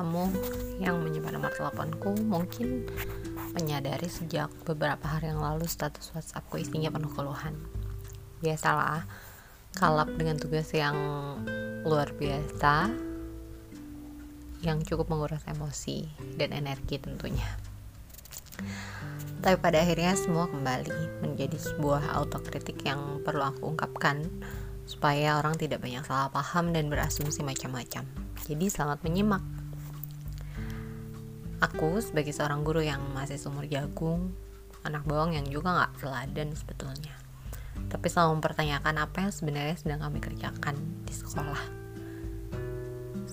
kamu yang menyimpan nomor teleponku mungkin menyadari sejak beberapa hari yang lalu status WhatsAppku isinya penuh keluhan. Biasalah, kalap dengan tugas yang luar biasa yang cukup menguras emosi dan energi tentunya. Tapi pada akhirnya semua kembali menjadi sebuah autokritik yang perlu aku ungkapkan supaya orang tidak banyak salah paham dan berasumsi macam-macam. Jadi selamat menyimak. Aku sebagai seorang guru yang masih sumur jagung, anak bawang yang juga nggak teladan sebetulnya. Tapi selalu mempertanyakan apa yang sebenarnya sedang kami kerjakan di sekolah.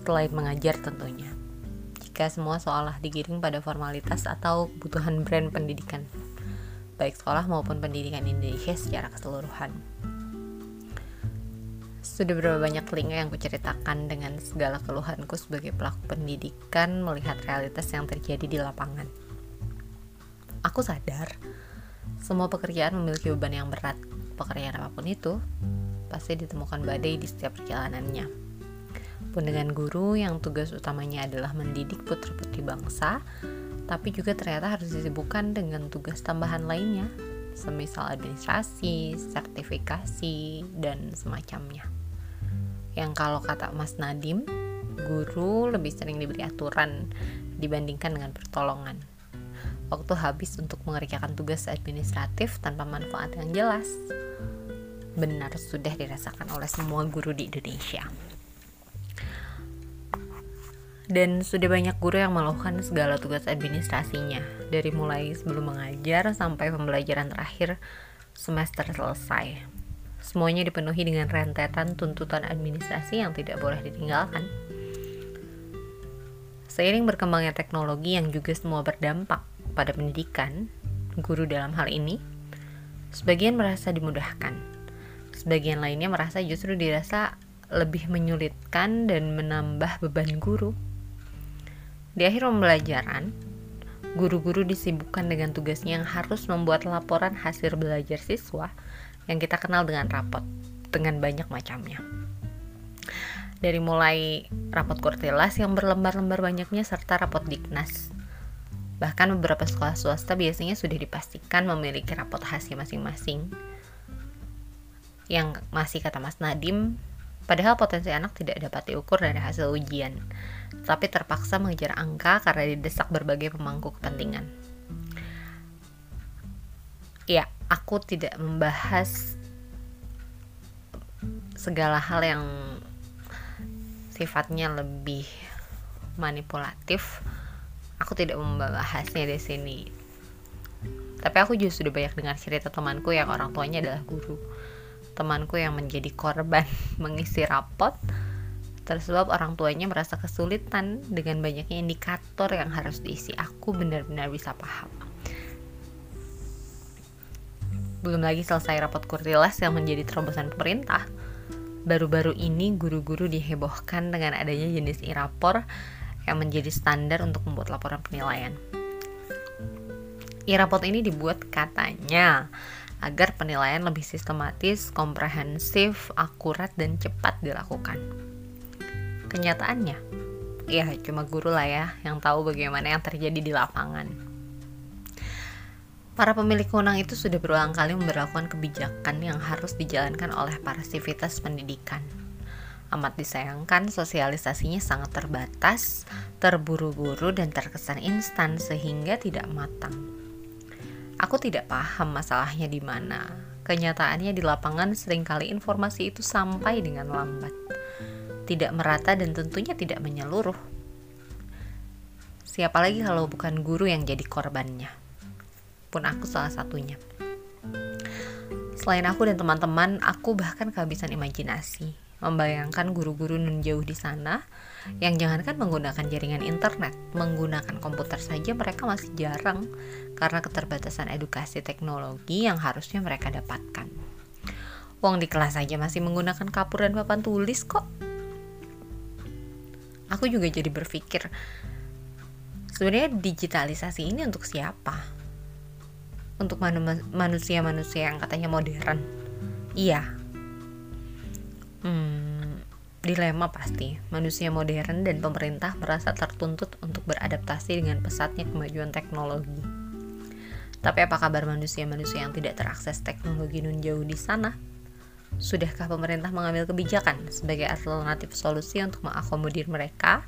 Selain mengajar tentunya. Jika semua seolah digiring pada formalitas atau kebutuhan brand pendidikan, baik sekolah maupun pendidikan Indonesia secara keseluruhan. Sudah berapa banyak telinga yang kuceritakan dengan segala keluhanku sebagai pelaku pendidikan melihat realitas yang terjadi di lapangan. Aku sadar, semua pekerjaan memiliki beban yang berat. Pekerjaan apa pun itu, pasti ditemukan badai di setiap perjalanannya. Pun dengan guru yang tugas utamanya adalah mendidik putri-putri bangsa, tapi juga ternyata harus disibukkan dengan tugas tambahan lainnya, semisal administrasi, sertifikasi, dan semacamnya yang kalau kata Mas Nadim, guru lebih sering diberi aturan dibandingkan dengan pertolongan. Waktu habis untuk mengerjakan tugas administratif tanpa manfaat yang jelas. Benar sudah dirasakan oleh semua guru di Indonesia. Dan sudah banyak guru yang melakukan segala tugas administrasinya, dari mulai sebelum mengajar sampai pembelajaran terakhir semester selesai Semuanya dipenuhi dengan rentetan tuntutan administrasi yang tidak boleh ditinggalkan. Seiring berkembangnya teknologi yang juga semua berdampak pada pendidikan, guru dalam hal ini, sebagian merasa dimudahkan, sebagian lainnya merasa justru dirasa lebih menyulitkan dan menambah beban guru. Di akhir pembelajaran, guru-guru disibukkan dengan tugasnya yang harus membuat laporan hasil belajar siswa yang kita kenal dengan rapot dengan banyak macamnya. Dari mulai rapot kurtilas yang berlembar-lembar banyaknya serta rapot diknas. Bahkan beberapa sekolah swasta biasanya sudah dipastikan memiliki rapot hasil masing-masing. Yang masih kata Mas Nadim, padahal potensi anak tidak dapat diukur dari hasil ujian, tapi terpaksa mengejar angka karena didesak berbagai pemangku kepentingan. Ya, aku tidak membahas segala hal yang sifatnya lebih manipulatif. Aku tidak membahasnya di sini. Tapi aku juga sudah banyak dengar cerita temanku yang orang tuanya adalah guru. Temanku yang menjadi korban mengisi rapot. Tersebab orang tuanya merasa kesulitan dengan banyaknya indikator yang harus diisi. Aku benar-benar bisa paham belum lagi selesai rapat kurtilas yang menjadi terobosan pemerintah. Baru-baru ini guru-guru dihebohkan dengan adanya jenis e-rapor yang menjadi standar untuk membuat laporan penilaian. E-raport ini dibuat katanya agar penilaian lebih sistematis, komprehensif, akurat, dan cepat dilakukan. Kenyataannya, ya cuma guru lah ya yang tahu bagaimana yang terjadi di lapangan. Para pemilik wewenang itu sudah berulang kali memperlakukan kebijakan yang harus dijalankan oleh para sivitas pendidikan. Amat disayangkan sosialisasinya sangat terbatas, terburu-buru dan terkesan instan sehingga tidak matang. Aku tidak paham masalahnya di mana. Kenyataannya di lapangan sering kali informasi itu sampai dengan lambat. Tidak merata dan tentunya tidak menyeluruh. Siapa lagi kalau bukan guru yang jadi korbannya? Pun aku salah satunya. Selain aku dan teman-teman, aku bahkan kehabisan imajinasi membayangkan guru-guru nun jauh di sana yang jangankan menggunakan jaringan internet, menggunakan komputer saja mereka masih jarang karena keterbatasan edukasi teknologi yang harusnya mereka dapatkan. Wong di kelas saja masih menggunakan kapur dan papan tulis kok. Aku juga jadi berpikir, sebenarnya digitalisasi ini untuk siapa? Untuk manusia-manusia yang katanya modern iya hmm, dilema pasti. Manusia modern dan pemerintah merasa tertuntut untuk beradaptasi dengan pesatnya kemajuan teknologi. Tapi apa kabar manusia-manusia yang tidak terakses teknologi nun jauh di sana? Sudahkah pemerintah mengambil kebijakan sebagai alternatif solusi untuk mengakomodir mereka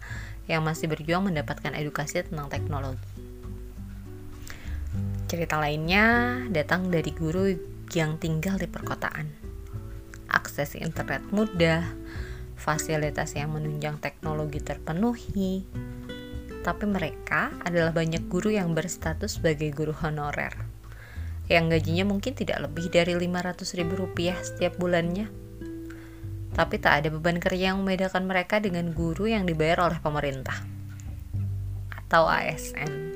yang masih berjuang mendapatkan edukasi tentang teknologi? Cerita lainnya datang dari guru yang tinggal di perkotaan. Akses internet mudah, fasilitas yang menunjang teknologi terpenuhi, tapi mereka adalah banyak guru yang berstatus sebagai guru honorer yang gajinya mungkin tidak lebih dari 500 ribu rupiah setiap bulannya. Tapi tak ada beban kerja yang membedakan mereka dengan guru yang dibayar oleh pemerintah atau ASN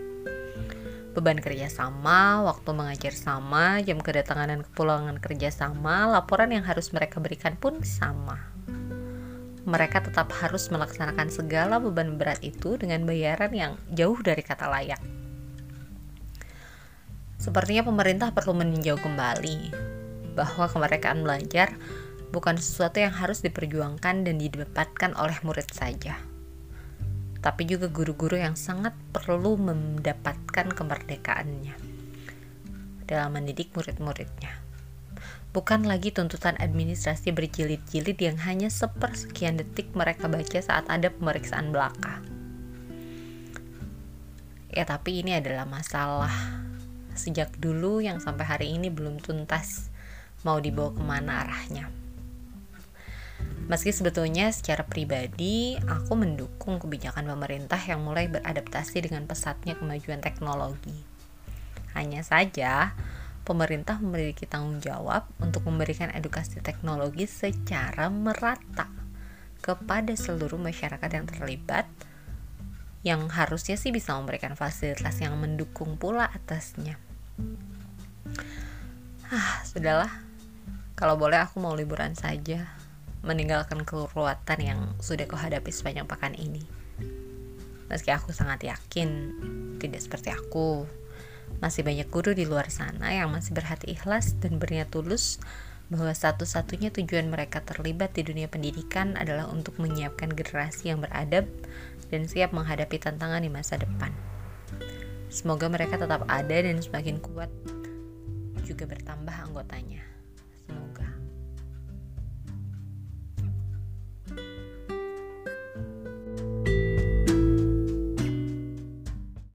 beban kerja sama, waktu mengajar sama, jam kedatangan dan kepulangan kerja sama, laporan yang harus mereka berikan pun sama. Mereka tetap harus melaksanakan segala beban berat itu dengan bayaran yang jauh dari kata layak. Sepertinya pemerintah perlu meninjau kembali bahwa kemerdekaan belajar bukan sesuatu yang harus diperjuangkan dan didapatkan oleh murid saja tapi juga guru-guru yang sangat perlu mendapatkan kemerdekaannya dalam mendidik murid-muridnya. Bukan lagi tuntutan administrasi berjilid-jilid yang hanya sepersekian detik mereka baca saat ada pemeriksaan belaka. Ya tapi ini adalah masalah sejak dulu yang sampai hari ini belum tuntas mau dibawa ke mana arahnya. Meski sebetulnya secara pribadi aku mendukung kebijakan pemerintah yang mulai beradaptasi dengan pesatnya kemajuan teknologi. Hanya saja, pemerintah memiliki tanggung jawab untuk memberikan edukasi teknologi secara merata kepada seluruh masyarakat yang terlibat yang harusnya sih bisa memberikan fasilitas yang mendukung pula atasnya. Ah, sudahlah. Kalau boleh aku mau liburan saja meninggalkan keruatan yang sudah kuhadapi sepanjang pekan ini. Meski aku sangat yakin tidak seperti aku, masih banyak guru di luar sana yang masih berhati ikhlas dan berniat tulus bahwa satu-satunya tujuan mereka terlibat di dunia pendidikan adalah untuk menyiapkan generasi yang beradab dan siap menghadapi tantangan di masa depan. Semoga mereka tetap ada dan semakin kuat juga bertambah anggotanya.